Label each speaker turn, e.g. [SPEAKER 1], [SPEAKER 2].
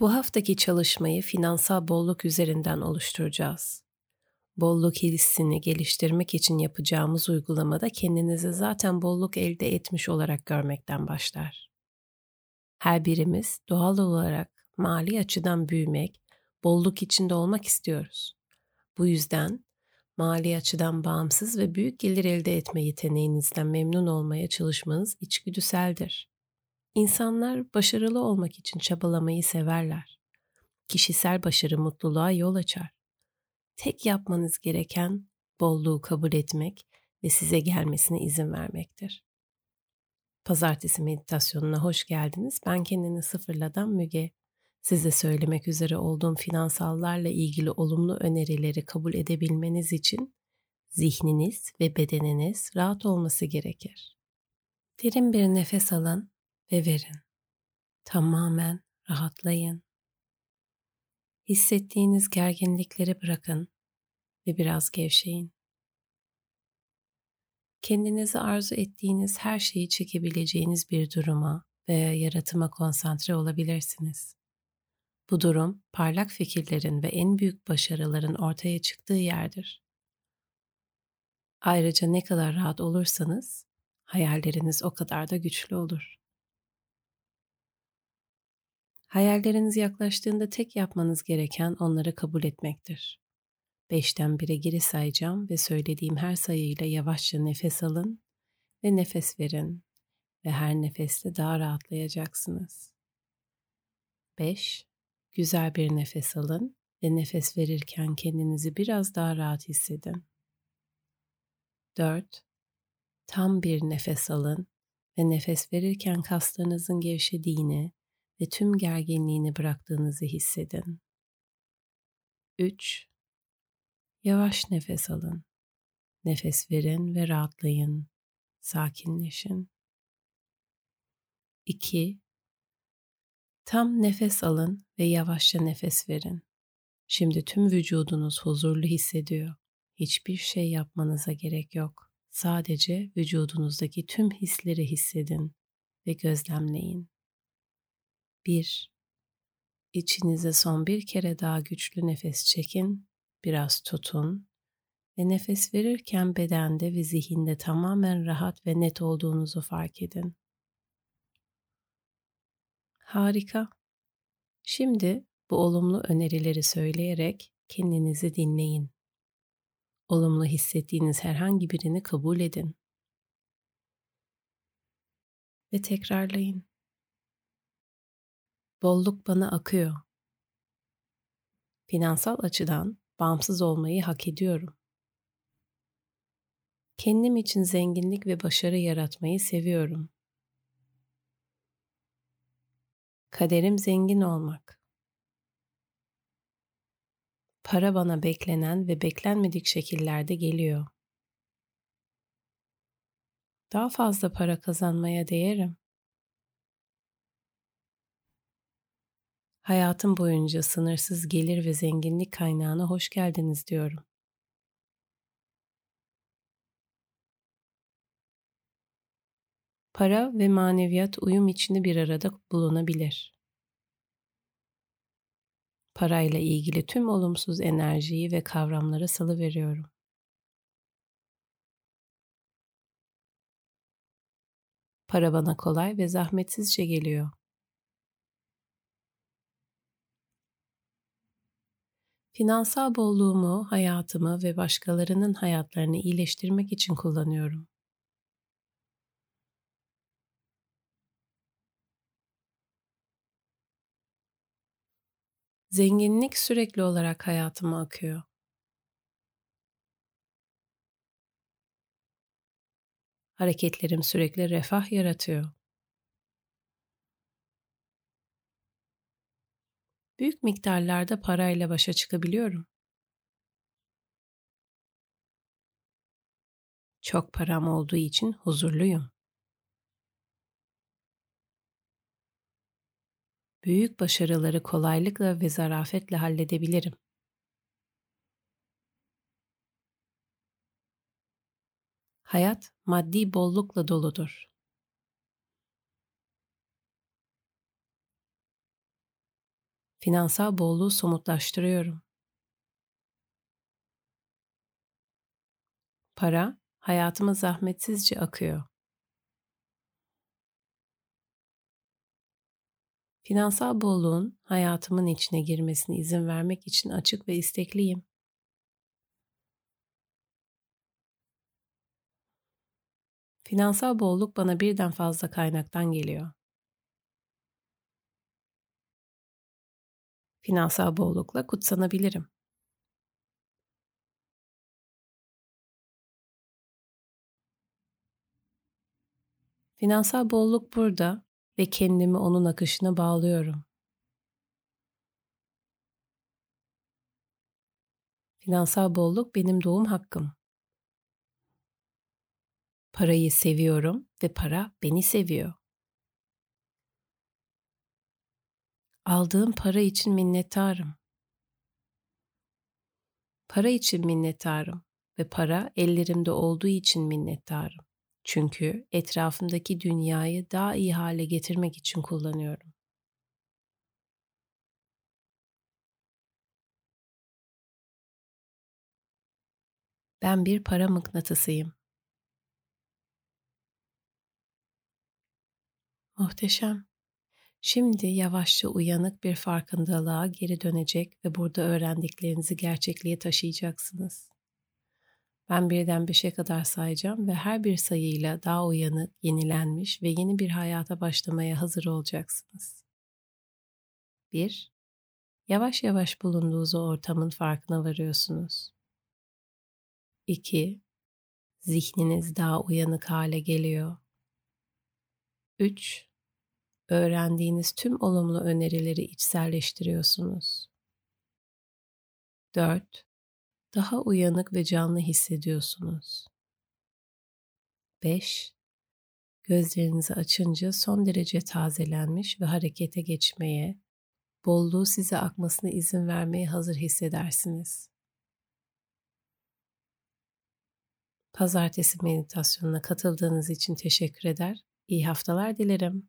[SPEAKER 1] Bu haftaki çalışmayı finansal bolluk üzerinden oluşturacağız. Bolluk hissini geliştirmek için yapacağımız uygulamada kendinizi zaten bolluk elde etmiş olarak görmekten başlar. Her birimiz doğal olarak mali açıdan büyümek, bolluk içinde olmak istiyoruz. Bu yüzden mali açıdan bağımsız ve büyük gelir elde etme yeteneğinizden memnun olmaya çalışmanız içgüdüseldir. İnsanlar başarılı olmak için çabalamayı severler. Kişisel başarı mutluluğa yol açar. Tek yapmanız gereken bolluğu kabul etmek ve size gelmesine izin vermektir. Pazartesi meditasyonuna hoş geldiniz. Ben kendini sıfırladan Müge. Size söylemek üzere olduğum finansallarla ilgili olumlu önerileri kabul edebilmeniz için zihniniz ve bedeniniz rahat olması gerekir. Derin bir nefes alın ve verin. Tamamen rahatlayın. Hissettiğiniz gerginlikleri bırakın ve biraz gevşeyin. Kendinizi arzu ettiğiniz her şeyi çekebileceğiniz bir duruma veya yaratıma konsantre olabilirsiniz. Bu durum parlak fikirlerin ve en büyük başarıların ortaya çıktığı yerdir. Ayrıca ne kadar rahat olursanız hayalleriniz o kadar da güçlü olur. Hayalleriniz yaklaştığında tek yapmanız gereken onları kabul etmektir. Beşten bire geri sayacağım ve söylediğim her sayıyla yavaşça nefes alın ve nefes verin ve her nefeste daha rahatlayacaksınız. 5. Güzel bir nefes alın ve nefes verirken kendinizi biraz daha rahat hissedin. 4. Tam bir nefes alın ve nefes verirken kaslarınızın gevşediğini ve tüm gerginliğini bıraktığınızı hissedin. 3. Yavaş nefes alın. Nefes verin ve rahatlayın. Sakinleşin. 2. Tam nefes alın ve yavaşça nefes verin. Şimdi tüm vücudunuz huzurlu hissediyor. Hiçbir şey yapmanıza gerek yok. Sadece vücudunuzdaki tüm hisleri hissedin ve gözlemleyin. 1. İçinize son bir kere daha güçlü nefes çekin, biraz tutun ve nefes verirken bedende ve zihinde tamamen rahat ve net olduğunuzu fark edin. Harika. Şimdi bu olumlu önerileri söyleyerek kendinizi dinleyin. Olumlu hissettiğiniz herhangi birini kabul edin. Ve tekrarlayın. Bolluk bana akıyor. Finansal açıdan bağımsız olmayı hak ediyorum. Kendim için zenginlik ve başarı yaratmayı seviyorum. Kaderim zengin olmak. Para bana beklenen ve beklenmedik şekillerde geliyor. Daha fazla para kazanmaya değerim. Hayatım boyunca sınırsız gelir ve zenginlik kaynağına hoş geldiniz diyorum. Para ve maneviyat uyum içinde bir arada bulunabilir. Parayla ilgili tüm olumsuz enerjiyi ve kavramları salı veriyorum. Para bana kolay ve zahmetsizce geliyor. Finansal bolluğumu, hayatımı ve başkalarının hayatlarını iyileştirmek için kullanıyorum. Zenginlik sürekli olarak hayatıma akıyor. Hareketlerim sürekli refah yaratıyor. Büyük miktarlarda parayla başa çıkabiliyorum. Çok param olduğu için huzurluyum. Büyük başarıları kolaylıkla ve zarafetle halledebilirim. Hayat maddi bollukla doludur. Finansal bolluğu somutlaştırıyorum. Para hayatıma zahmetsizce akıyor. Finansal bolluğun hayatımın içine girmesine izin vermek için açık ve istekliyim. Finansal bolluk bana birden fazla kaynaktan geliyor. Finansal bollukla kutsanabilirim. Finansal bolluk burada ve kendimi onun akışına bağlıyorum. Finansal bolluk benim doğum hakkım. Parayı seviyorum ve para beni seviyor. Aldığım para için minnettarım. Para için minnettarım ve para ellerimde olduğu için minnettarım. Çünkü etrafımdaki dünyayı daha iyi hale getirmek için kullanıyorum. Ben bir para mıknatısıyım. Muhteşem. Şimdi yavaşça uyanık bir farkındalığa geri dönecek ve burada öğrendiklerinizi gerçekliğe taşıyacaksınız. Ben birden beşe kadar sayacağım ve her bir sayıyla daha uyanık, yenilenmiş ve yeni bir hayata başlamaya hazır olacaksınız. 1. Yavaş yavaş bulunduğunuz ortamın farkına varıyorsunuz. 2. Zihniniz daha uyanık hale geliyor. 3. Öğrendiğiniz tüm olumlu önerileri içselleştiriyorsunuz. 4 daha uyanık ve canlı hissediyorsunuz. 5. Gözlerinizi açınca son derece tazelenmiş ve harekete geçmeye, bolluğu size akmasına izin vermeye hazır hissedersiniz. Pazartesi meditasyonuna katıldığınız için teşekkür eder. İyi haftalar dilerim.